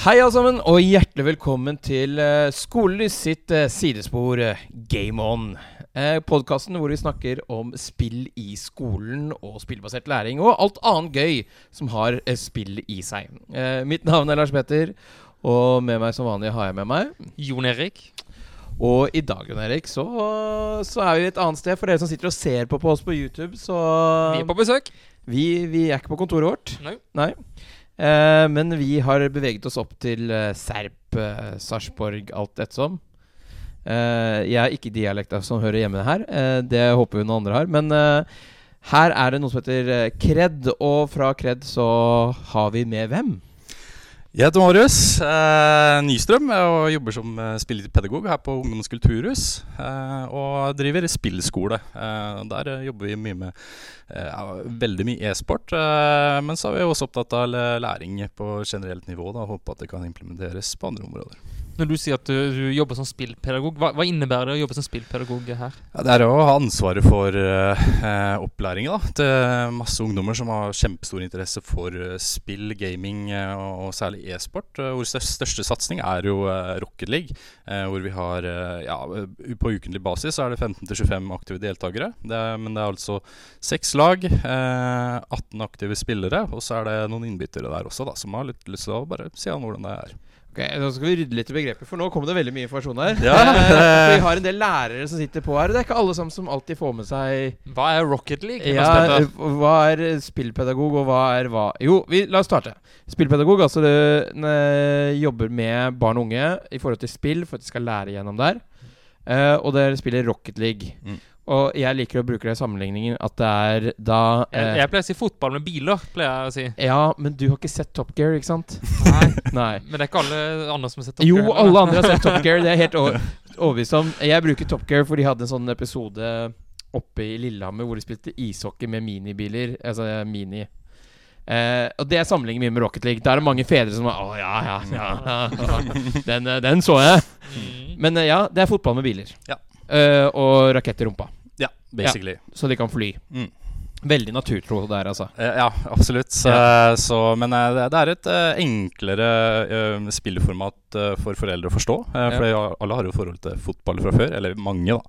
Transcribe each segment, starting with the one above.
Hei alle sammen, og hjertelig velkommen til uh, Skolelys sitt uh, sidespor uh, Game On. Podkasten hvor vi snakker om spill i skolen og spillbasert læring og alt annet gøy som har spill i seg. Mitt navn er Lars Petter, og med meg som vanlig har jeg med meg Jon Erik. Og i dag, Jon Erik, så, så er vi et annet sted. For dere som sitter og ser på, på oss på YouTube, så Vi er på besøk. vi, vi er ikke på kontoret vårt. Nei. Nei. Eh, men vi har beveget oss opp til eh, Serp, eh, Sarpsborg, alt ettersom. Eh, jeg er ikke dialekta som hører hjemme her. Eh, det håper vi noen andre har. Men eh, her er det noe som heter Kred, og fra Kred så har vi med hvem? Jeg heter Marius eh, Nystrøm og jobber som eh, spillepedagog her på Ungdommens kulturhus. Eh, og driver spillskole. Eh, der eh, jobber vi mye med eh, veldig mye e-sport. Men så er vi også opptatt av læring på generelt nivå. Da, og håper at det kan implementeres på andre områder. Når du sier at du, jobber som spillpedagog, hva, hva innebærer det å jobbe som spillpedagog her? Ja, det er å ha ansvaret for uh, eh, opplæringen da, til masse ungdommer som har kjempestor interesse for uh, spill, gaming uh, og, særlig e-sport. Uh, hvor største, satsing er jo Rocket League, hvor vi har ja, På ukentlig basis er det 15-25 aktive deltakere. Det er, men det er altså seks lag, eh, 18 aktive spillere, og så er det noen innbyttere der også da, som har litt lyst til å bare se an hvordan det er. Ok, Nå skal vi rydde litt i begrepet, for nå kom det veldig mye informasjon her. Ja. Eh, vi har en del lærere som sitter på her, og det er ikke alle sammen som alltid får med seg Hva er Rocket League? Ja, eh, hva er spillpedagog, og hva er hva? Jo, vi, la oss starte. Spillpedagog, altså du ne, jobber med barn og unge i forhold til spill, for at de skal lære gjennom der. Eh, og dere spiller Rocket League. Mm. Og jeg liker å bruke det i sammenligningen at det er da jeg, eh, jeg pleier å si fotball med biler, pleier jeg å si. Ja, men du har ikke sett Top Gear, ikke sant? Nei. Nei. Men det er ikke alle andre som har sett Top Jo, Gear Jo, alle andre har sett Top Gear. Det er helt over- overbevist om. Jeg bruker Top Gear, for de hadde en sånn episode oppe i Lillehammer hvor de spilte ishockey med minibiler. Altså mini. Eh, og det sammenligner mye med Rocket League. Der er det mange fedre som er Å, ja, ja, ja, ja. Den, eh, den så jeg. Mm. Men eh, ja, det er fotball med biler. Ja. Eh, og rakett i rumpa. Ja, basically. Så de kan fly. Mm. Veldig naturtro der, altså. Eh, Ja, absolutt. Så, Ja. så, men eh, det, er et eh, enklere eh, spilleformat eh, for foreldre å forstå. For for alle har jo forhold til fotball fra før, eller mange, da.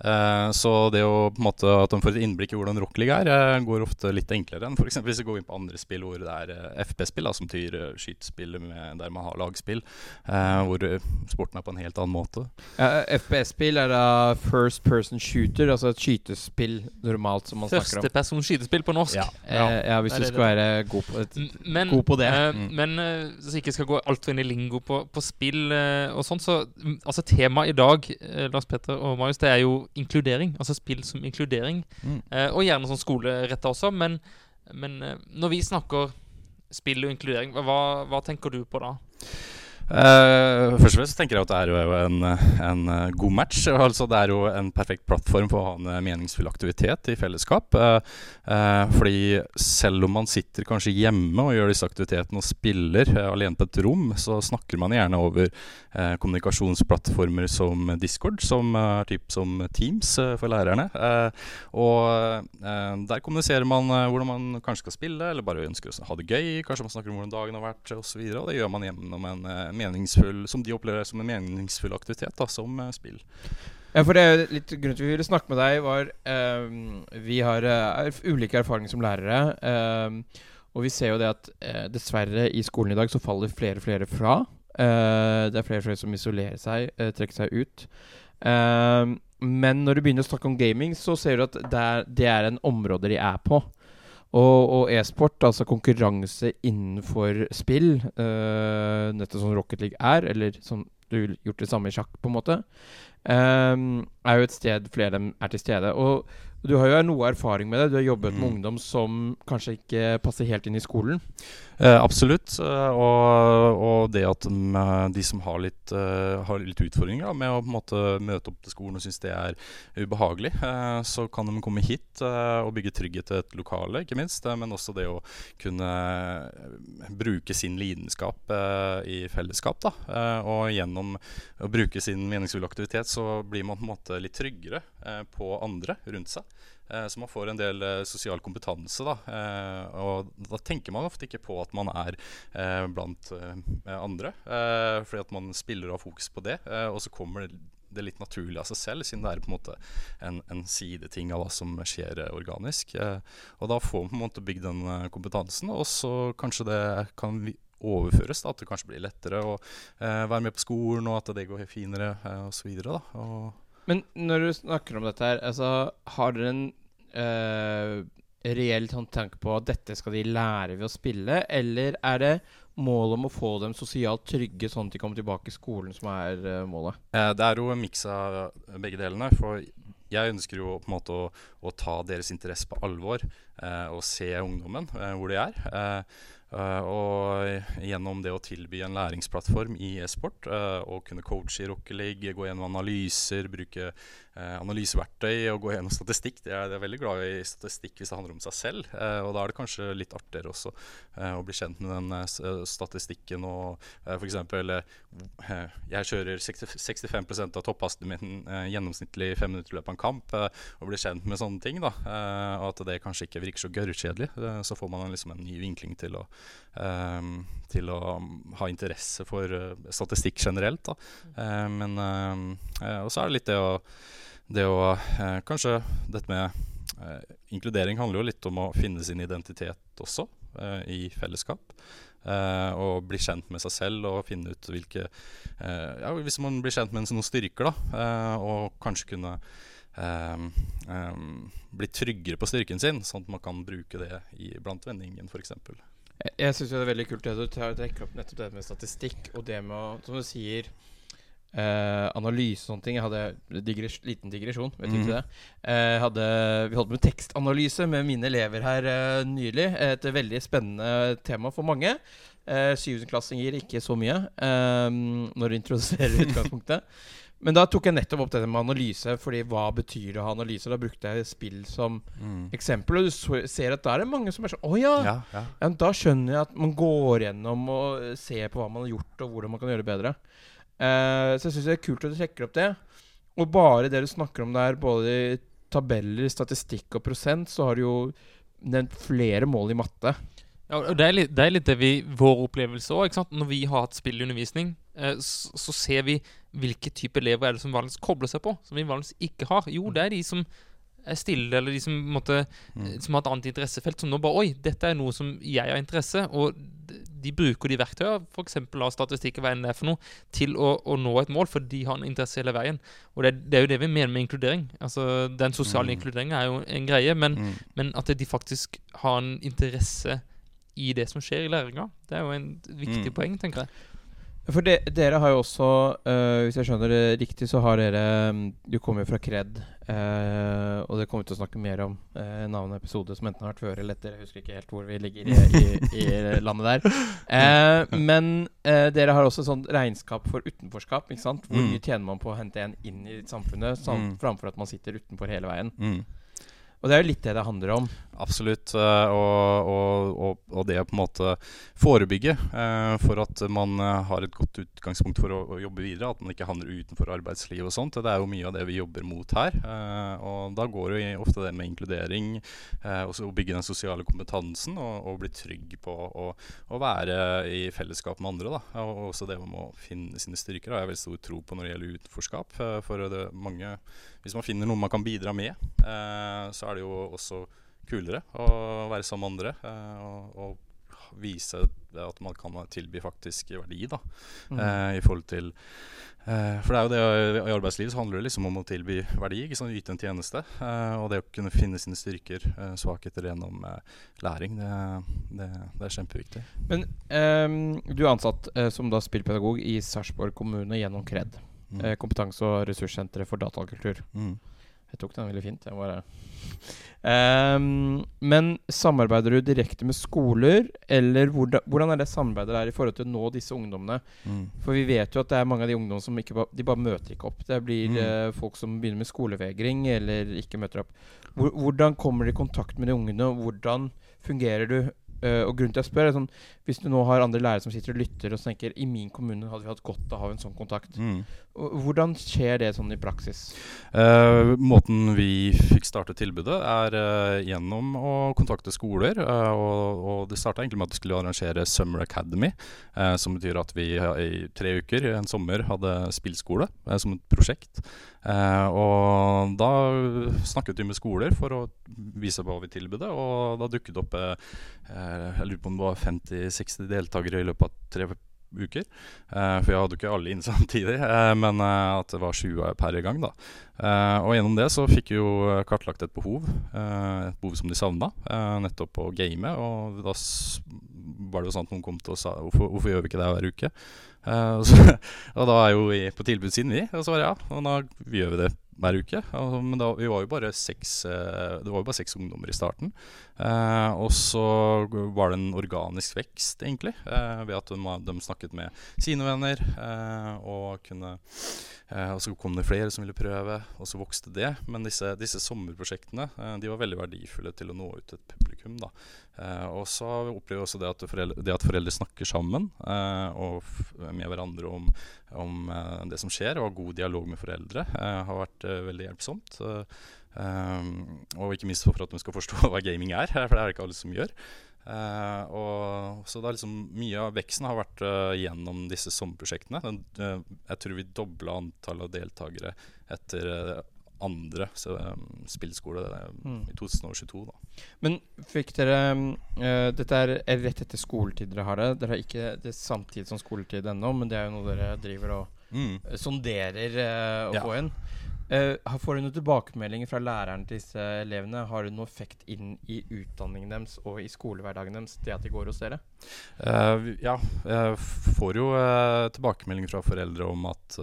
Eh, så det å på en måte at de får et innblikk i hvordan Rock er, eh, går ofte litt enklere enn f.eks. hvis vi går inn på andre spill hvor det er eh, FP-spill, som uh, skytespill med- der man har lagspill, eh, hvor eh, sporten er på en helt annen måte. Ja, FPS-spill er da first person shooter, altså et skytespill normalt, som man snakker om. Førstepersons skytespill på norsk. Ja. ja. ja, hvis du skal være god på et Men, God på det. eh, Mm. men eh, så jeg ikke skal gå altfor inn i lingo på, på spill eh, og sånn, så altså temaet i dag, eh, Lars Petter og Marius, det er jo inkludering. Altså spill som inkludering. Mm. Eh, og gjerne sånn skoleretta også, men, men eh, når vi snakker spill og inkludering, hva, hva tenker du på da? Eh, først og fremst tenker jeg at det er jo en, en eh, god match. Altså Det er jo en perfekt plattform for å ha en eh, meningsfull aktivitet i fellesskap. Uh, fordi selv om man sitter kanskje hjemme og gjør disse aktivitetene og spiller alene på et rom, så snakker man gjerne over kommunikasjonsplattformer som Discord, som er typ som Teams for lærerne. Og der kommuniserer man hvordan man kanskje skal spille, eller bare ønsker å ha det gøy. Kanskje man snakker om hvordan dagen har vært, osv. Og, så videre, og det gjør man gjennom en meningsfull Som de opplever som en meningsfull aktivitet, da, som eh, spill. Ja, for det er litt grunnen til vi ville snakke med deg, var ehm, Vi har eh, ulike erfaringer som lærere. ehm, og vi ser jo det at eh, dessverre i skolen i dag så faller flere og flere fra. Eh, det er flere og flere som isolerer seg, eh, trekker seg ut. Men når du begynner å snakke om gaming, så ser du at det er, det er en område de er på. Og, og e-sport, altså konkurranse innenfor spill, uh, nettopp som Rocket League er, eller som du ville gjort det samme i sjakk, på en måte, um, er jo et sted flere av dem er til stede. Og du har jo noe erfaring med det. Du har jobbet med Mm. ungdom som kanskje ikke passer helt inn i skolen. Eh, absolutt. eh, og, og det at de, eh, de som har litt, uh, har litt utfordringer da, med å på en måte møte opp til skolen og syns det er ubehagelig, eh, så kan de komme hit eh, og bygge trygghet til et lokale, ikke minst. men også det å kunne bruke sin lidenskap i fellesskap. Da. Og gjennom å bruke sin meningsfulle aktivitet så blir man på en måte litt tryggere på andre rundt seg. Eh, så man får en del eh, sosial kompetanse. Da. Eh, og da tenker man ofte ikke på at man er blant andre, fordi at man spiller og har fokus på det. og så kommer det, litt naturlig av seg selv, siden det er på en måte en, en sideting av hva som skjer organisk. og da får man på en måte bygd den kompetansen, og så kanskje det kan overføres. Da, at det kanskje blir lettere å være med på skolen, og at det går finere osv. Men når du snakker om dette her, altså, har dere en uh, reell sånn tanke på at dette skal de lære ved å spille, eller er det målet om å få dem sosialt trygge, sånn at de kommer tilbake i skolen, som er uh, målet? Eh, det er jo en miks av begge delene. For jeg ønsker jo på en måte å, å ta deres interesse på alvor eh, og se ungdommen eh, hvor de er. Uh, og gjennom det å tilby en læringsplattform i e-sport, uh, og kunne coache i Rockelig, gå gjennom analyser, bruke analyseverktøy og gå gjennom statistikk. Jeg er, jeg er, veldig glad i statistikk hvis det handler om seg selv. og da er det kanskje litt artigere også å bli kjent med den statistikken og eh, f.eks. jeg kjører 60, 65% av topphastigheten min gjennomsnittlig fem minutter i løpet av en kamp, og blir kjent med sånne ting. da, Og at det kanskje ikke virker så gørrkjedelig. så får man liksom en ny vinkling til å til å ha interesse for uh, statistikk generelt. Da. Uh, men uh, Og så er det litt det å, det å Kanskje dette med inkludering handler jo litt om å finne sin identitet også, i fellesskap. og bli kjent med seg selv og finne ut hvilke ja, Hvis man blir kjent med noen styrker, da, og kanskje kunne Um, um, bli tryggere på styrken sin, sånn at man kan bruke det i, blant vendingen f.eks. Jeg, jeg syns det er veldig kult det du trekker opp nettopp det med statistikk og det med å, som du sier eh, analyse og sånne ting. Jeg hadde digres, liten digresjon, vet du mm. ikke det? Eh, hadde, vi holdt med tekstanalyse med mine elever her eh, nylig. Et veldig spennende tema for mange. Eh, Syvendeklassinger ikke så mye eh, når du introduserer utgangspunktet. Men da tok jeg nettopp opp dette med analyse. Fordi hva betyr det å ha analyse? Da brukte jeg spill som mm. eksempel. Og du så, ser at da er det mange som er sånn Å ja, ja, ja. ja! Da skjønner jeg at man går gjennom og ser på hva man har gjort, og hvordan man kan gjøre det bedre. Uh, så jeg syns det er kult at du trekker opp det. Og bare det du snakker om der, både i tabeller, statistikk og prosent, så har du jo nevnt flere mål i matte. Ja, og det er, litt, det er litt det vi, vår opplevelse òg. Når vi har hatt spillundervisning, så, så, ser vi hvilke type elever er det som vanligvis kobler seg på, som vi vanligvis ikke har. Jo, det er de som er stille, eller de som, måtte, mm. som har et annet interessefelt. Som nå bare Oi, dette er noe som jeg har interesse Og de bruker de verktøyene, f.eks. av statistikk og hva enn det er for noe, til å, å, nå et mål, for de har en interesse hele veien. Og det, det, er jo det vi mener med inkludering. Altså, Den sosiale mm. inkluderingen er jo en greie, men, mm. men, at de faktisk har en interesse i det som skjer i læringa. Det er jo en viktig mm. poeng, tenker jeg. For de, dere har jo også, uh, hvis jeg skjønner det riktig, så har dere mm, Du kommer jo fra Kred. Uh, og det kommer vi til å snakke mer om uh, en annen episode som enten har vært før eller etter. Jeg husker ikke helt hvor vi ligger i, i, i landet der. Uh, men dere har også sånn regnskap for utenforskap. Ikke sant? Hvor mm. mye tjener man på å hente en inn i samfunnet, sånn, mm. framfor at man sitter utenfor hele veien. Mm. Og det er jo litt det det handler om. Absolutt. Eh, og, og, og, det å på en måte forebygge eh, for at man eh, har et godt utgangspunkt for å, å, jobbe videre. At man ikke havner utenfor arbeidslivet og sånt. Det er jo mye av det vi jobber mot her. og da går jo ofte det med inkludering. også å bygge den sosiale kompetansen og, og bli trygg på å, være i fellesskap med andre. Da. Og også det med å finne sine styrker har jeg veldig stor tro på når det gjelder utenforskap. for det mange hvis man finner noe man kan bidra med, så er det jo også kulere å være sammen med andre. Eh, og, og, vise at man kan tilby faktisk verdi, da. Mm. Eh, I forhold til eh, For det er jo det i arbeidslivet så handler det liksom om å tilby verdi, ikke sånn yte en tjeneste. Eh, og det å kunne finne sine styrker, eh, svakheter gjennom læring, det, det, det, er kjempeviktig. Men ehm, du er ansatt som da spillpedagog i Sarpsborg kommune gjennom KRED. Mm. Eh, kompetanse- og ressurssenteret for datakultur. Mm. Jeg tok den veldig fint. um, men samarbeider du direkte med skoler, eller hvordan, hvordan, er det samarbeidet der i forhold til å nå disse ungdommene? Mm. For vi vet jo at det er mange av de ungdommene som ikke de bare møter ikke opp. Det blir uh, folk som begynner med skolevegring eller ikke møter opp. Hvordan kommer du i kontakt med de ungene, og hvordan fungerer du eh, og grunnen til at jeg spør, er sånn Hvis du nå har andre lærere som sitter og lytter og tenker I min kommune hadde vi hatt godt av å ha en sånn kontakt. Mm. Hvordan skjer det sånn i praksis? Uh, måten vi fikk startet tilbudet, er uh, gjennom å kontakte skoler. og, og det starta egentlig med at vi skulle arrangere Summer Academy, som betyr at vi i tre uker en sommer hadde spillskole som et prosjekt. Eh, og da snakket vi med skoler for å vise hva vi tilbød, og da dukket det opp eh, Jeg lurer på om det var 50-60 deltakere i løpet av tre uker. Eh, for jeg hadde jo ikke alle inn samtidig, eh, men eh, at det var 20 per gang. da. Og gjennom det så fikk vi jo kartlagt et behov, eh, et behov som de savna, nettopp å game. Og da var det jo sånn at noen kom til og sa hvorfor, hvorfor gjør vi ikke det hver uke? Og, så, og da er jo vi på tilbudssiden, vi. Og så var det ja, og da gjør vi det hver uke. Men da, vi var jo bare seks, det var jo bare seks ungdommer i starten. Eh, og så var det en organisk vekst, egentlig, eh, ved at de, de snakket med sine venner. Eh, og, kunne, og så kom det flere som ville prøve, og så vokste det. Men disse, disse sommerprosjektene de var veldig verdifulle til å nå ut til et publikum. da. Og så opplever vi også det at foreldre, det at foreldre snakker sammen og med hverandre om, om det som skjer, og har god dialog med foreldre, har vært veldig hjelpsomt. Eh, Um, og ikke minst for at de skal forstå hva gaming er, for det er det ikke alle som gjør. Uh, og, så det er liksom Mye av veksten har vært uh, gjennom disse sommerprosjektene. Den, uh, jeg tror vi dobla antallet av deltakere etter andre så, um, spillskole Mm. i 2022. Da. Men fikk dere uh, Dette er, rett etter skoletid dere har det. Dere har ikke det samtidig som skoletid ennå, men det er jo noe dere driver og Mm. sonderer uh, å Ja. få inn. Har- får du noen tilbakemeldinger fra læreren til disse elevene? Har du noe effekt inn i utdanningen deres og i skolehverdagen deres, det at de går hos dere? Uh, ja, jeg får jo uh, tilbakemeldinger fra foreldre om at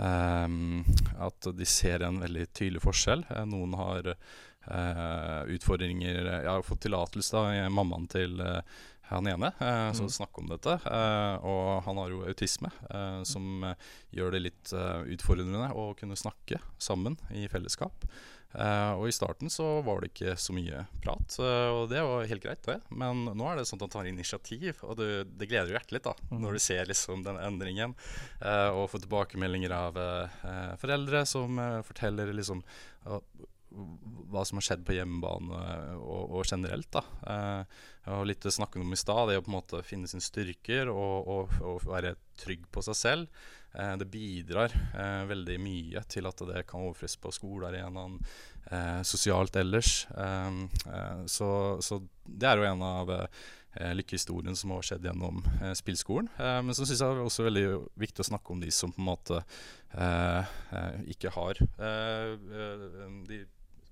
em, at de ser en veldig tydelig forskjell. Noen har utfordringer Jeg har fått tillatelse av eh, mammaen til eh, han ene uh, som Mm. snakker om dette. eh, og han har jo autisme, eh, som eh, gjør det litt eh, utfordrende å kunne snakke sammen i fellesskap. Eh, og i starten så var det ikke så mye prat, eh, og det var helt greit, det. Men nå er det sånn at han tar initiativ, og det, det gleder jo hjertet litt da, mm. når du ser liksom den endringen. eh, og får tilbakemeldinger av eh, foreldre som eh, forteller liksom eh, hva som har skjedd på hjemmebane og, og generelt. da. Eh, og litt det snakket om i stad, det å på en måte finne sine styrker og, og, og være trygg på seg selv. Eh, det bidrar eh, veldig mye til at det kan overføres på skolearenaen, eh, sosialt ellers. Eh, eh, så, så det er jo en av lykkehistorien som har skjedd gjennom eh, spillskolen. Eh, men så syns jeg det er også veldig viktig å snakke om de som på en måte eh, eh, ikke har eh, eh, de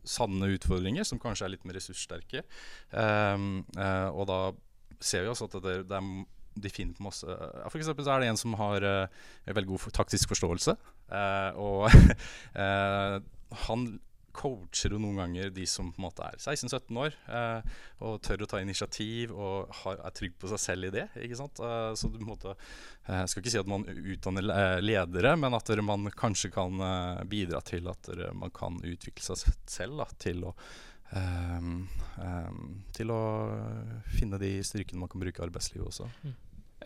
sanne utfordringer, som kanskje er litt mer ressurssterke. Um, uh, og da ser vi også at det, det er de finner på masse ja, For eksempel så er det en som har uh, veldig god for- taktisk forståelse. Uh, og uh, han coacher jo noen ganger de som på en måte er 16-17 år, eh, og tør å ta initiativ og har, er trygg på seg selv i det. ikke sant? Eh, så du på en måte Jeg skal ikke si at man utdanner eh, ledere, men at man kanskje kan eh, bidra til at man kan utvikle seg selv da, til å Um, um, til å finne de styrkene man kan bruke i arbeidslivet også. Eh,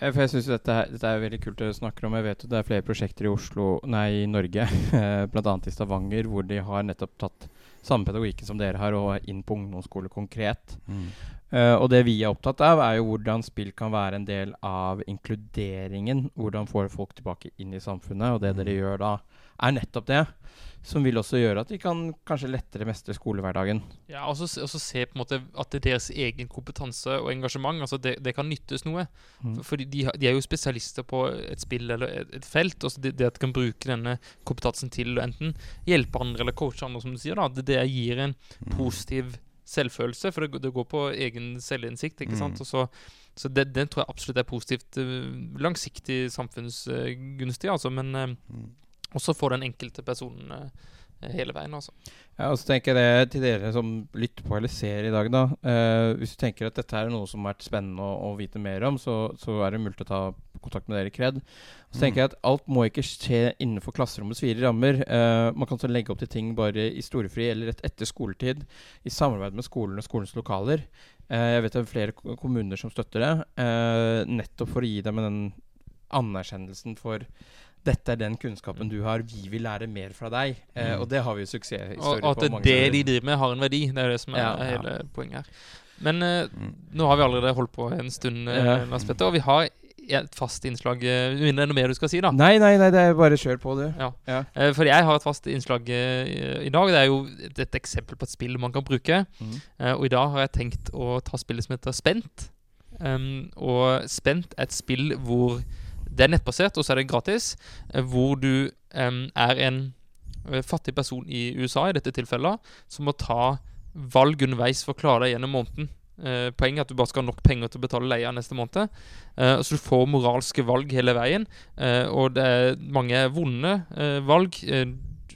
For jeg synes dette, dette er veldig kult det du snakker om. Jeg vet jo det er flere prosjekter i Oslo, nei, i Norge, eh, bl.a. i Stavanger, hvor de har nettopp tatt samme pedagogikken som dere har, og inn på ungdomsskole konkret. Eh, og det vi er opptatt av, er jo hvordan spill kan være en del av inkluderingen. Hvordan får folk tilbake inn i samfunnet. Og det dere gjør da, er nettopp det. Som vil også gjøre at de kan kanskje lettere mestre skolehverdagen. Ja, og så og så se på en måte at det er deres egen kompetanse og engasjement altså det, det kan nyttes noe. Mm. For- de, de er jo spesialister på et spill eller et, et felt. Og så det, det at de kan bruke denne kompetansen til å enten hjelpe andre eller coache andre, som du sier, da, det, det gir en Mm. positiv selvfølelse. For det, det går på egen selvinnsikt, ikke sant. Mm. Og så, så det, den tror jeg absolutt er positivt. eh, Langsiktig samfunnsgunstig, altså. Men eh, Mm. Også for den enkelte personen eh, hele veien, altså. Ja, og så tenker jeg det til dere som lytter på eller ser i dag, da. Eh, hvis du tenker at dette er noe som har vært spennende å, å vite mer om, så, så er det mulig å ta kontakt med dere i Kred. Så Mm. tenker jeg at alt må ikke skje innenfor klasserommets fire rammer. Eh, man kan så legge opp til ting bare i storefri eller rett etter skoletid, i samarbeid med skolen og skolens lokaler. Eh, jeg vet det er flere kommuner som støtter det, eh, nettopp for å gi dem den anerkjennelsen for dette er den kunnskapen du har, vi vil lære mer fra deg. Eh, Mm. og det har vi jo Og, på. og at mange det steder. de driver med, har en verdi. Det er det som er Ja, ja. hele poenget her. Men eh, Mm. nå har vi allerede holdt på en stund, eh. Lars Petter, og vi har et fast innslag. eh, Mindre noe mer du skal si, da. Nei, nei, nei, det er bare kjør på, du. Ja. Ja. Eh, For jeg har et fast innslag eh, i dag. Det er jo et, et eksempel på et spill man kan bruke. Mm. Eh, og i dag har jeg tenkt å ta spillet som heter Spent. Um, og Spent er et spill hvor det er nettbasert, og så er det gratis. eh, hvor du er en eh, fattig person i USA, i dette tilfellet, som må ta valg underveis for å klare deg gjennom måneden. Uh, poenget er at du bare skal ha nok penger til å betale leia neste måned. Uh, så du får moralske valg hele veien. uh, og det er mange vonde valg.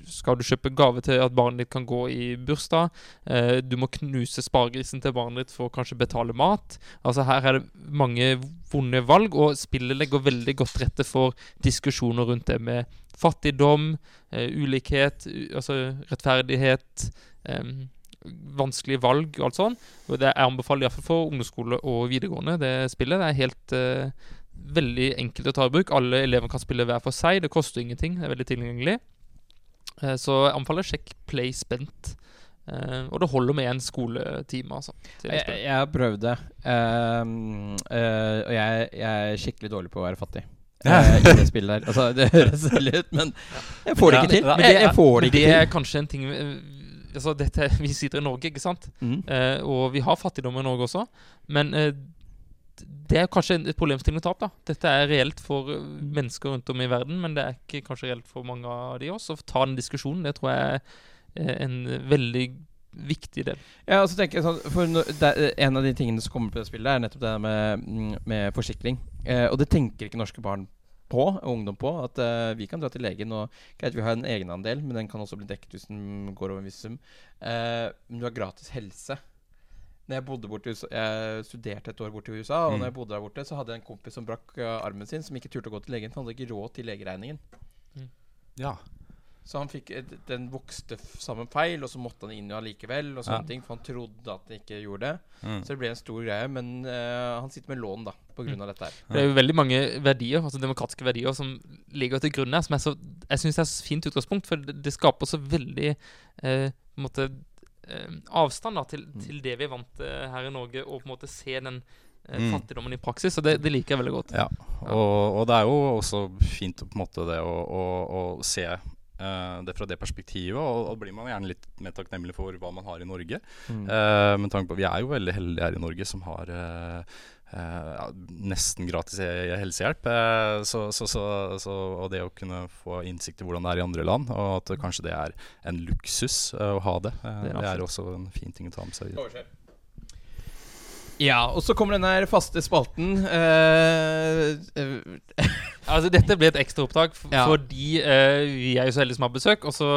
Skal du kjøpe gave til at barnet ditt kan gå i bursdag? Eh, du må knuse sparegrisen til barnet ditt for å kanskje betale mat. Altså Her er det mange vonde valg, og spillet legger veldig godt rette for diskusjoner rundt det med fattigdom, eh, ulikhet, altså rettferdighet, Eh, vanskelige valg og alt sånn. Og det er anbefaler iallfall for ungdomsskole og videregående det spillet. Det er helt eh, veldig enkelt å ta i bruk. Alle elevene kan spille hver for seg. Det koster ingenting. Det er veldig tilgjengelig. Eh, så jeg anbefaler sjekk Play Spent. Uh, og det holder med én skoletime, altså. Jeg, jeg har prøvd det, Ehm, uh, og jeg, jeg er skikkelig dårlig på å være fattig. Uh, I det spillet der. Altså, det høres veldig ut, men jeg får det ikke til. Men det, jeg får det Men til. det er kanskje en ting Altså, dette, Vi sitter i Norge, ikke sant? Mm. Eh, og vi har fattigdom i Norge også. Men det er kanskje et problemstilling å ta opp. da Dette er reelt for eh, mennesker rundt om i verden, men det er ikke kanskje reelt for mange av de også. Å ta den diskusjonen, det tror jeg er en veldig viktig del. Ja, og så tenker jeg sånn For no, er- En av de tingene som kommer på det spillet, er nettopp det med, mm, med forsikring. Eh, og det tenker ikke norske barn på, og ungdom på. At eh, vi kan dra til legen, og greit, vi har en egenandel, men den kan også bli dekket hvis den går over en viss sum. Eh, men du har gratis helse. Når jeg bodde borte i USA Jeg studerte et år borte i USA, og Mm. når jeg bodde der borte, så hadde jeg en kompis som brakk eh, armen sin, som ikke turte å gå til legen. Han hadde ikke råd til legeregningen. Ja. Så han fikk Den vokste sammen feil, og så måtte han inn allikevel, og sånne Ja. ting, for han trodde at han ikke gjorde det. Mm. Så det ble en stor greie. Men uh, han sitter med lån, da, på grunn av dette her. Det er jo veldig mange verdier, altså demokratiske verdier, som ligger til grunn her. Som er så, jeg syns er så fint utgangspunkt, for det, det skaper så veldig eh, på en måte eh, avstand da, til, til det vi er vant til her i Norge, og på en måte se den eh, Mm. fattigdommen i praksis. Så det, det liker jeg veldig godt. Ja, og, og det er jo også fint på en måte det å, å, å se uh, det fra det perspektivet, og, og blir man gjerne litt mer takknemlig for hva man har i Norge. Mm. Uh, men tanke på Vi er jo veldig heldige her i Norge som har eh, eh, ja, nesten gratis helsehjelp. Eh, så, så, så, så, og det å kunne få innsikt i hvordan det er i andre land, og at kanskje det er en luksus eh, å ha det, eh, Det er det er også en fin ting å ta med seg. videre. Ja, og så kommer den her faste spalten. Uh, Altså Dette ble et ekstraopptak Ja. fordi uh, vi er jo så heldige som har besøk. Og så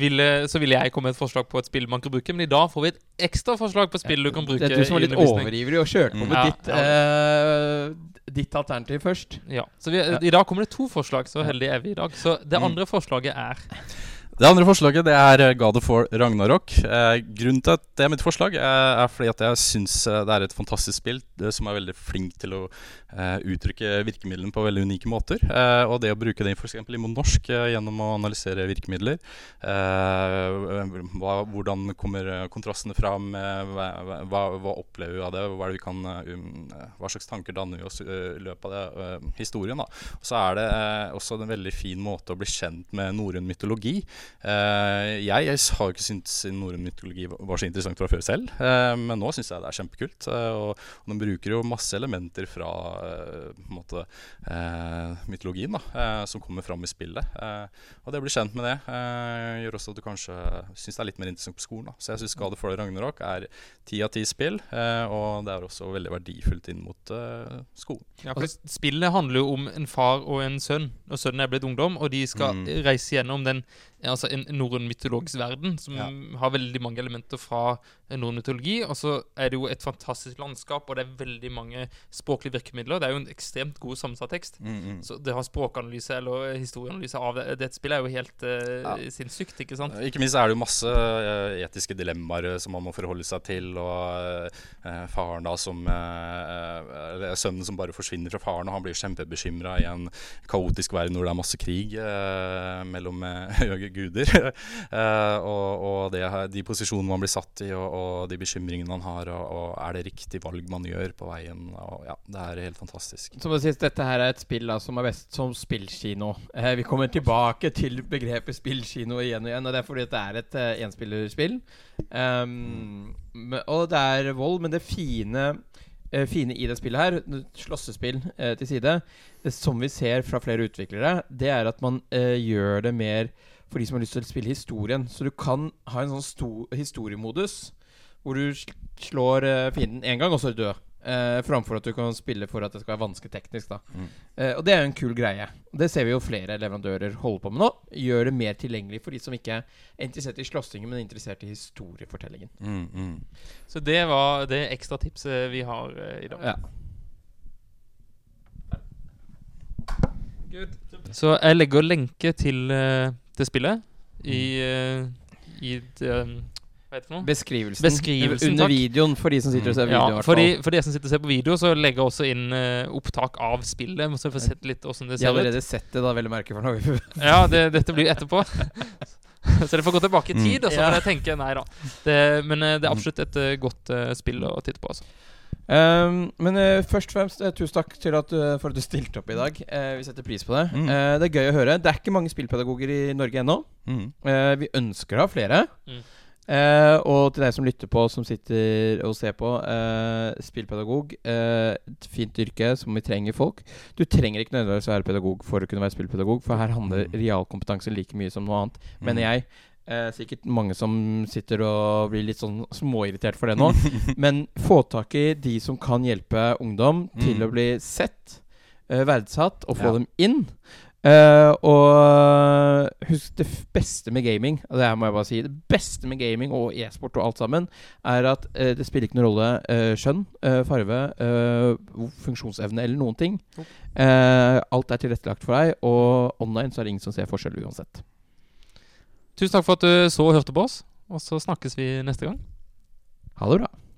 ville, så ville jeg komme med et forslag på et spill man kan bruke. Men i dag får vi et ekstra forslag på et spill du kan bruke. det er du som var litt overivrig og kjørte på Mm. med Ja, ditt, eh, ditt alternativ først. Ja, så vi, Ja. I dag kommer det to forslag. Så heldige er vi i dag. Så det Mm. andre forslaget er Det andre forslaget det er eh, God of War Ragnarok. Eh, grunnen til at det er mitt forslag, eh, er fordi at jeg syns eh, det er et fantastisk spill som er veldig flink til å eh, uttrykke virkemidlene på veldig unike måter. Eh, og det å bruke det f.eks. i norsk gjennom å analysere virkemidler. Hva, hvordan kommer kontrastene fram? hva, hva, opplever vi av det? Hva, er det kan, um, hva slags tanker danner vi oss i i løpet av det, uh, historien? Da. Og så er det eh, også en veldig fin måte å bli kjent med norrøn mytologi. Eh, jeg, jeg har jo ikke syntes norrøn mytologi var- så interessant fra før selv, eh, men nå syns jeg det er kjempekult. eh, og, og den bruker jo masse elementer fra måte, mytologien da, som kommer fram i spillet. Og det å bli kjent med det gjør også at du kanskje syns det er litt mer interessant på skolen. Da. Så jeg syns Skade for deg Ragnarok er ti av ti spill, og det er også veldig verdifullt inn mot skolen. ja, for Spillet handler jo om en far og en sønn. Og sønnen er blitt ungdom, og de skal Mm. reise gjennom den altså en norrøn mytologisk verden som Ja. har veldig mange elementer fra en norrøn mytologi. Og så er det jo et fantastisk landskap, og det er veldig mange språklige virkemidler. Det er jo en ekstremt god sammensatt tekst. Mm, mm. Så det å ha språkanalyse eller historieanalyse av det, det spillet er jo helt uh, Ja. sinnssykt, ikke sant? Ikke minst er det jo masse uh, etiske dilemmaer eh, som man må forholde seg til. Og uh, faren da som eh, sønnen som bare forsvinner fra faren, og han blir kjempebekymra i en kaotisk verden hvor det er masse krig eh, mellom eh, guder. Eh, og og det, de posisjonene man blir satt i, og, og de bekymringene man har, og, og er det riktig valg man gjør på veien. Og, ja, det er helt fantastisk. Som det sies, dette her er et spill da, som er best som spillkino. Eh, vi kommer tilbake til begrepet spillkino igjen og igjen. Og det er fordi det er et eh, enspillerspill. Um, og det er vold, men det fine, eh, fine i det spillet her, slåssespill eh, til side, som vi ser fra flere utviklere, det er at man eh, gjør det mer for de som har lyst til å spille historien. Så du kan ha en sånn sto historiemodus hvor du slår uh, fienden én gang, og så er du død. Uh, framfor at du kan spille for at det skal være vanskelig teknisk. da Mm. Uh, Og det er jo en kul greie. Det ser vi jo flere leverandører holde på med nå. Gjør det mer tilgjengelig for de som ikke er interessert i slåssingen, men er interessert i historiefortellingen. Mm, mm. Så det var det ekstra tipset vi har uh, i dag. Ja. Så jeg legger lenke til uh, det spillet i, eh, i det, heter det? Beskrivelsen, Beskrivelsen, under takk. videoen, for de som sitter og ser video. Ja, for, de, for de som sitter og ser på video, så legger jeg også inn uh, opptak av spillet. Så vi får sett litt hvordan det De har Jeg ut. allerede sett det, da, vel å merke. For noe. Ja, det, dette blir etterpå. så dere får gå tilbake i tid, og så får jeg tenke nei da. Det, men eh, det er absolutt et uh, godt uh, spill å titte på. Altså. Um, men uh, først og fremst uh, tusen takk til at, uh, for at du stilte opp i dag. Eh, vi setter pris på det. Mm. Eh, det er gøy å høre. Det er ikke mange spillpedagoger i Norge ennå. Mm. Eh, vi ønsker å ha flere. Mm. Eh, og til deg som lytter på, som sitter og ser på. Eh, spillpedagog. Eh, et fint yrke som vi trenger folk. Du trenger ikke nødvendigvis være pedagog for å kunne være spillpedagog, for her handler Mm. realkompetanse like mye som noe annet, mener Mm. jeg. Eh, sikkert mange som sitter og blir litt sånn småirritert for det nå. Men få tak i de som kan hjelpe ungdom til Mm. å bli sett, eh, verdsatt, og få Ja. dem inn. Eh, og husk det beste med gaming, og det her må jeg bare si Det beste med gaming og e-sport og alt sammen, er at eh, det spiller ikke noen rolle eh, skjønn, eh, farve, eh, funksjonsevne eller noen ting. Eh, alt er tilrettelagt for deg, og online så er det ingen som ser forskjell uansett. Tusen takk for at du så og hørte på oss, og så snakkes vi neste gang. Ha det bra.